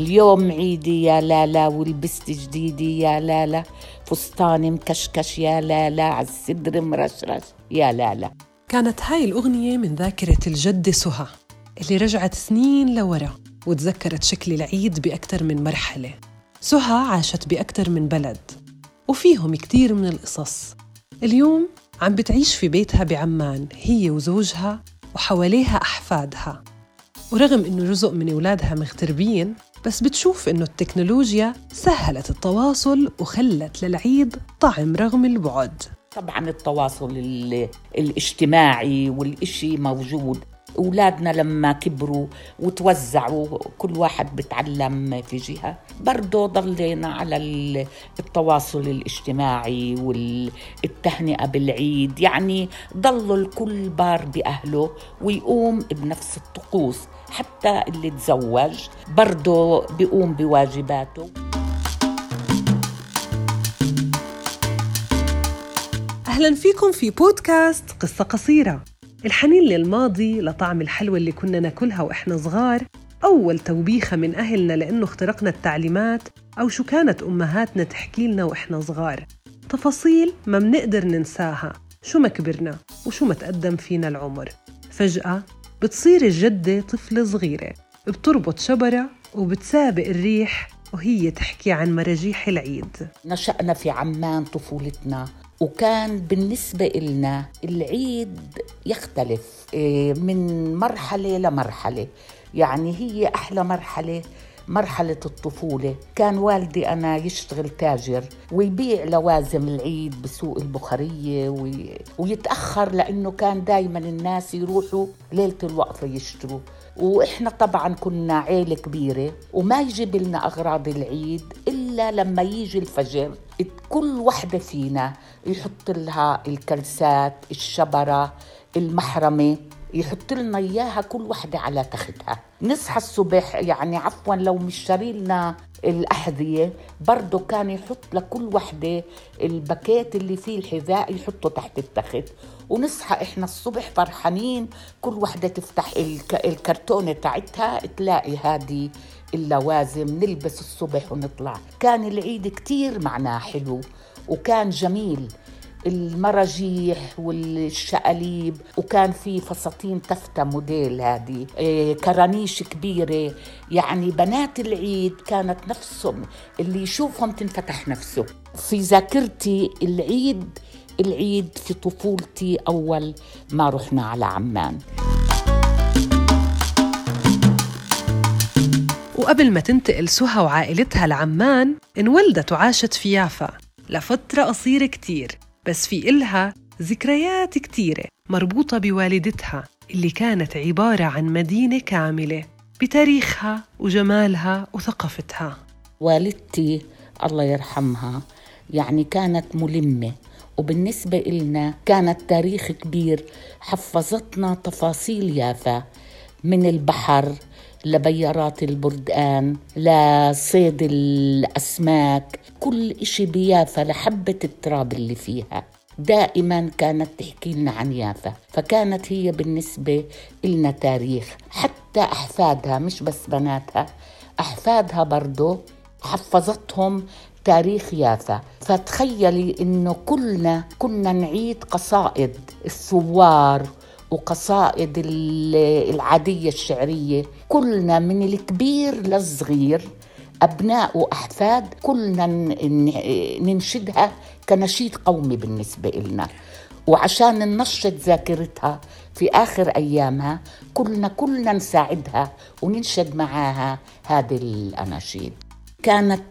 اليوم عيدي يا لالا ولبست جديدي يا لالا. فستاني مكشكش يا لالا عالصدر مرشرش يا لالا. كانت هاي الأغنية من ذاكرة الجدة سهى اللي رجعت سنين لورا وتذكرت شكل العيد بأكثر من مرحلة. سهى عاشت بأكثر من بلد وفيهم كتير من القصص. اليوم عم بتعيش في بيتها بعمان هي وزوجها وحواليها أحفادها. ورغم إنه جزء من أولادها مغتربين بس بتشوف إنه التكنولوجيا سهلت التواصل وخلت للعيد طعم رغم البعد. طبعا التواصل الاجتماعي والإشي موجود. أولادنا لما كبروا وتوزعوا كل واحد بتعلم في جهة. برضه ضلينا على التواصل الاجتماعي والتهنئة بالعيد. يعني ضلوا الكل بار بأهله ويقوم بنفس الطقوس حتى اللي تزوج برضه بيقوم بواجباته. أهلا فيكم في بودكاست قصة قصيرة. الحنين للماضي لطعم الحلوى اللي كنا ناكلها وإحنا صغار. أول توبيخة من أهلنا لأنه اخترقنا التعليمات أو شو كانت أمهاتنا تحكي لنا وإحنا صغار. تفاصيل ما بنقدر ننساها. شو ما كبرنا وشو ما تقدم فينا العمر. فجأة بتصير الجدة طفلة صغيرة. بتربط شبرة وبتسابق الريح وهي تحكي عن مراجيح العيد. نشأنا في عمان طفولتنا. وكان بالنسبة إلنا العيد يختلف إيه، من مرحلة لمرحلة. يعني هي أحلى مرحلة مرحلة الطفولة. كان والدي أنا يشتغل تاجر ويبيع لوازم العيد بسوق البخارية وي... ويتأخر لأنه كان دايما الناس يروحوا ليلة الوقفة يشتروا. وإحنا طبعا كنا عيلة كبيرة وما يجيب لنا أغراض العيد إلا لما يجي الفجر. كل وحدة فينا يحط لها الكلسات الشبرة المحرمة يحط لنا إياها كل وحدة على تختها. نصحى الصبح يعني عفوا لو مش شاري لنا الأحذية برضه كان يحط لكل وحدة الباكيت اللي فيه الحذاء يحطه تحت التخت. ونصحى إحنا الصبح فرحانين كل وحدة تفتح الكرتونة تاعتها تلاقي هذه اللوازم نلبس الصبح ونطلع. كان العيد كتير معناه حلو وكان جميل. المراجيح والشقاليب وكان في فساتين تفتة موديل هذه. إيه كرانيش كبيرة. يعني بنات العيد كانت نفسهم اللي يشوفهم تنفتح نفسه. في ذاكرتي العيد العيد في طفولتي أول ما رحنا على عمان. وقبل ما تنتقل سهى وعائلتها لعمان انولدت وعاشت في يافا لفترة قصيرة كتير بس في إلها ذكريات كتيرة مربوطة بوالدتها اللي كانت عبارة عن مدينة كاملة بتاريخها وجمالها وثقافتها. والدتي الله يرحمها يعني كانت ملمة. وبالنسبة إلنا كانت تاريخ كبير. حفظتنا تفاصيل يافا. من البحر لبيارات البردقان لصيد الأسماك. كل إشي بيافا لحبة التراب اللي فيها. دائما كانت تحكي لنا عن يافا. فكانت هي بالنسبة إلنا تاريخ. حتى أحفادها مش بس بناتها أحفادها برضو حفظتهم تاريخ يافا. فتخيلي إنه كلنا كنا نعيد قصائد الثوار وقصائد العادية الشعرية. كلنا من الكبير للصغير أبناء وأحفاد كلنا ننشدها كنشيد قومي بالنسبة لنا وعشان ننشط ذاكرتها في آخر أيامها كلنا كلنا نساعدها وننشد معاها هذه الأناشيد. كانت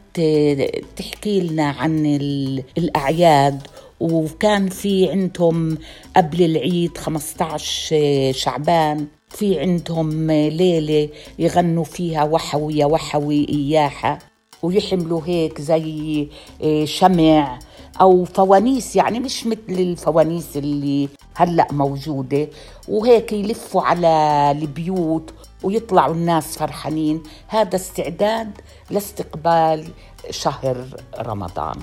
تحكي لنا عن الأعياد وكان في عندهم قبل العيد 15 شعبان في عندهم ليلة يغنوا فيها وحوي يا وحوي إياحة ويحملوا هيك زي آه، شمع أو فوانيس يعني مش مثل الفوانيس اللي هلأ موجودة وهيك يلفوا على البيوت ويطلعوا الناس فرحانين. هذا استعداد لاستقبال شهر رمضان.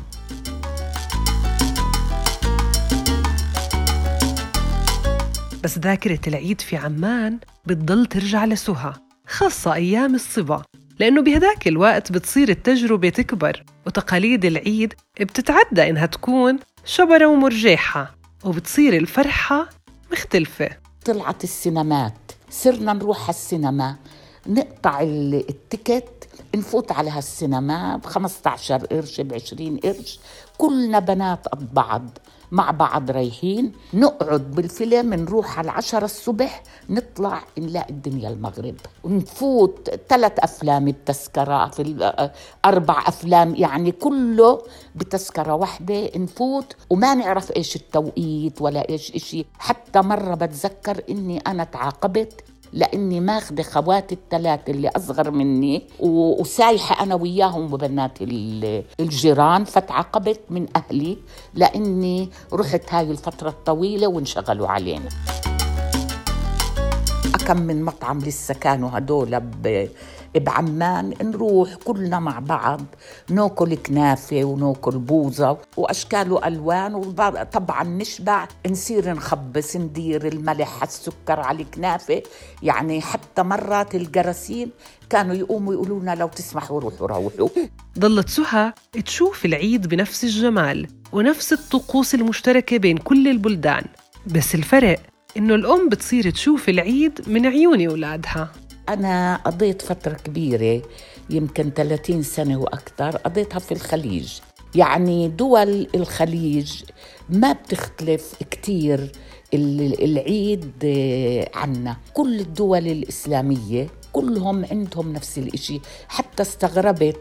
بس ذاكرة العيد في عمان بتضل ترجع لسهى خاصة أيام الصبا لأنه بهداك الوقت بتصير التجربة تكبر وتقاليد العيد بتتعدى إنها تكون شبرة ومرجحة وبتصير الفرحة مختلفة. طلعت السينمات صرنا نروح على السينما. نقطع التيكت نفوت على هالسينما ب 15 قرش ب 20 قرش. كلنا بنات قد بعض. مع بعض رايحين نقعد بالفيلم نروح على العشرة الصبح نطلع نلاقي الدنيا المغرب. ونفوت ثلاث أفلام بتذكرة في أربع أفلام يعني كله بتذكرة واحدة نفوت. وما نعرف إيش التوقيت ولا إيش إشي. حتى مرة بتذكر إني أنا تعاقبت لأني ماخذه خواتي الثلاثه اللي أصغر مني وسايحة أنا وياهم وبنات الجيران فتعاقبت من أهلي لأني رحت هاي الفترة الطويلة وانشغلوا علينا. كم من مطعم لسه كانوا هدول بعمان نروح كلنا مع بعض ناكل كنافة وناكل بوظة وأشكال وألوان وطبعا نشبع نصير نخبص ندير الملح السكر على الكنافة. يعني حتى مرات الجراثيم كانوا يقوموا يقولوا لنا لو تسمحوا روحوا روحوا. ضلت سهى تشوف العيد بنفس الجمال ونفس الطقوس المشتركة بين كل البلدان. بس الفرق إنه الأم بتصير تشوف العيد من عيون أولادها. أنا قضيت فترة كبيرة يمكن 30 سنة وأكثر قضيتها في الخليج. يعني دول الخليج ما بتختلف كتير العيد عنا. كل الدول الإسلامية كلهم عندهم نفس الإشي حتى استغربت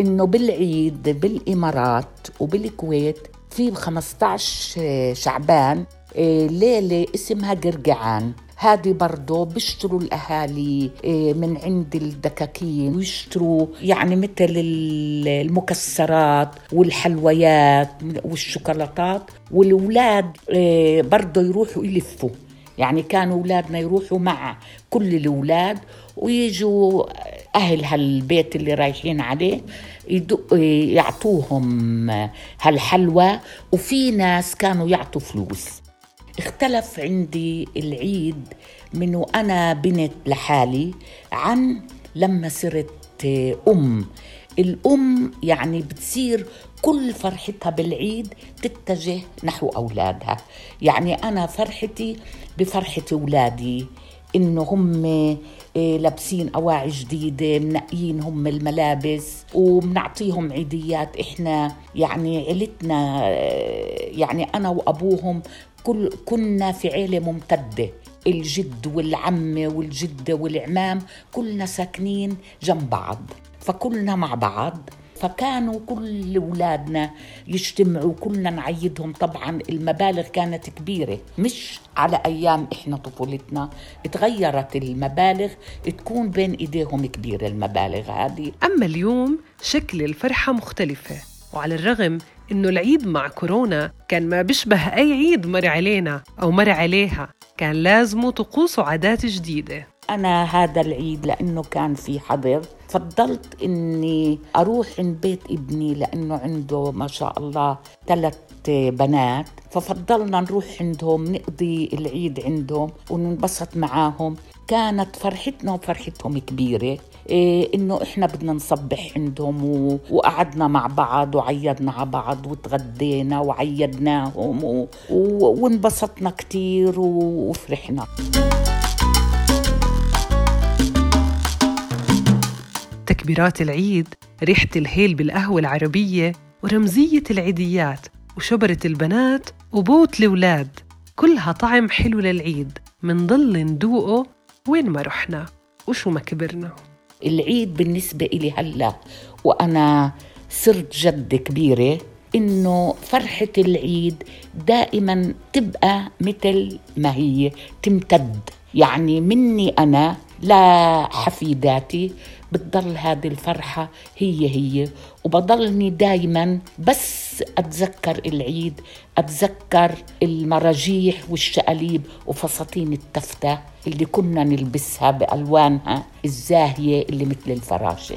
إنه بالعيد بالإمارات وبالكويت في 15 شعبان آه، ليلة اسمها قرقعان. هذه برضه بيشتروا الأهالي آه، من عند الدكاكين ويشتروا يعني مثل المكسرات والحلويات والشوكولاتات والأولاد آه، برضه يروحوا يلفوا. يعني كانوا أولادنا يروحوا مع كل الأولاد ويجوا أهل هالبيت اللي رايحين عليه يعطوهم هالحلوى وفي ناس كانوا يعطوا فلوس. اختلف عندي العيد من وأنا بنت لحالي عن لما صرت أم. الأم يعني بتصير كل فرحتها بالعيد تتجه نحو أولادها. يعني أنا فرحتي بفرحة أولادي إنه هم إيه، لابسين أواعي جديدة منقيين هم الملابس وبنعطيهم عيديات إحنا يعني عيلتنا يعني أنا وأبوهم كل كنا في عيلة ممتدة. الجد والعمة والجدة والعمام كلنا ساكنين جنب بعض فكلنا مع بعض. فكانوا كل أولادنا يجتمعوا كلنا نعيدهم. طبعا المبالغ كانت كبيرة مش على أيام إحنا طفولتنا. تغيرت المبالغ تكون بين إيديهم كبيرة المبالغ هذه. أما اليوم شكل الفرحة مختلفة وعلى الرغم إنه العيد مع كورونا كان ما بيشبه أي عيد مر علينا أو مر عليها. كان لازمه طقوس وعادات جديدة. أنا هذا العيد لأنه كان في حظر فضلت إني أروح عند بيت ابني لأنه عنده ما شاء الله ثلاث بنات. ففضلنا نروح عندهم نقضي العيد عندهم وننبسط معاهم. كانت فرحتنا وفرحتهم كبيرة. إيه إنه إحنا بدنا نصبح عندهم و... وقعدنا مع بعض وعيدنا على بعض وتغدينا وعيدناهم و... و... وانبسطنا كتير. وفرحنا. تكبيرات العيد ريحة الهيل بالقهوة العربية ورمزية العيديات وشبرة البنات وبوت الأولاد. كلها طعم حلو للعيد. منضل ندوقه وين ما رحنا. وشو ما كبرنا. العيد بالنسبة إلي هلأ وأنا صرت جد كبيرة إنه فرحة العيد دائما تبقى مثل ما هي تمتد. يعني مني أنا لحفيداتي بتضل هذه الفرحة هي هي. وبضلني دايما بس أتذكر العيد أتذكر المراجيح والشقاليب وفساتين التفتة اللي كنا نلبسها بألوانها الزاهية اللي مثل الفراشة.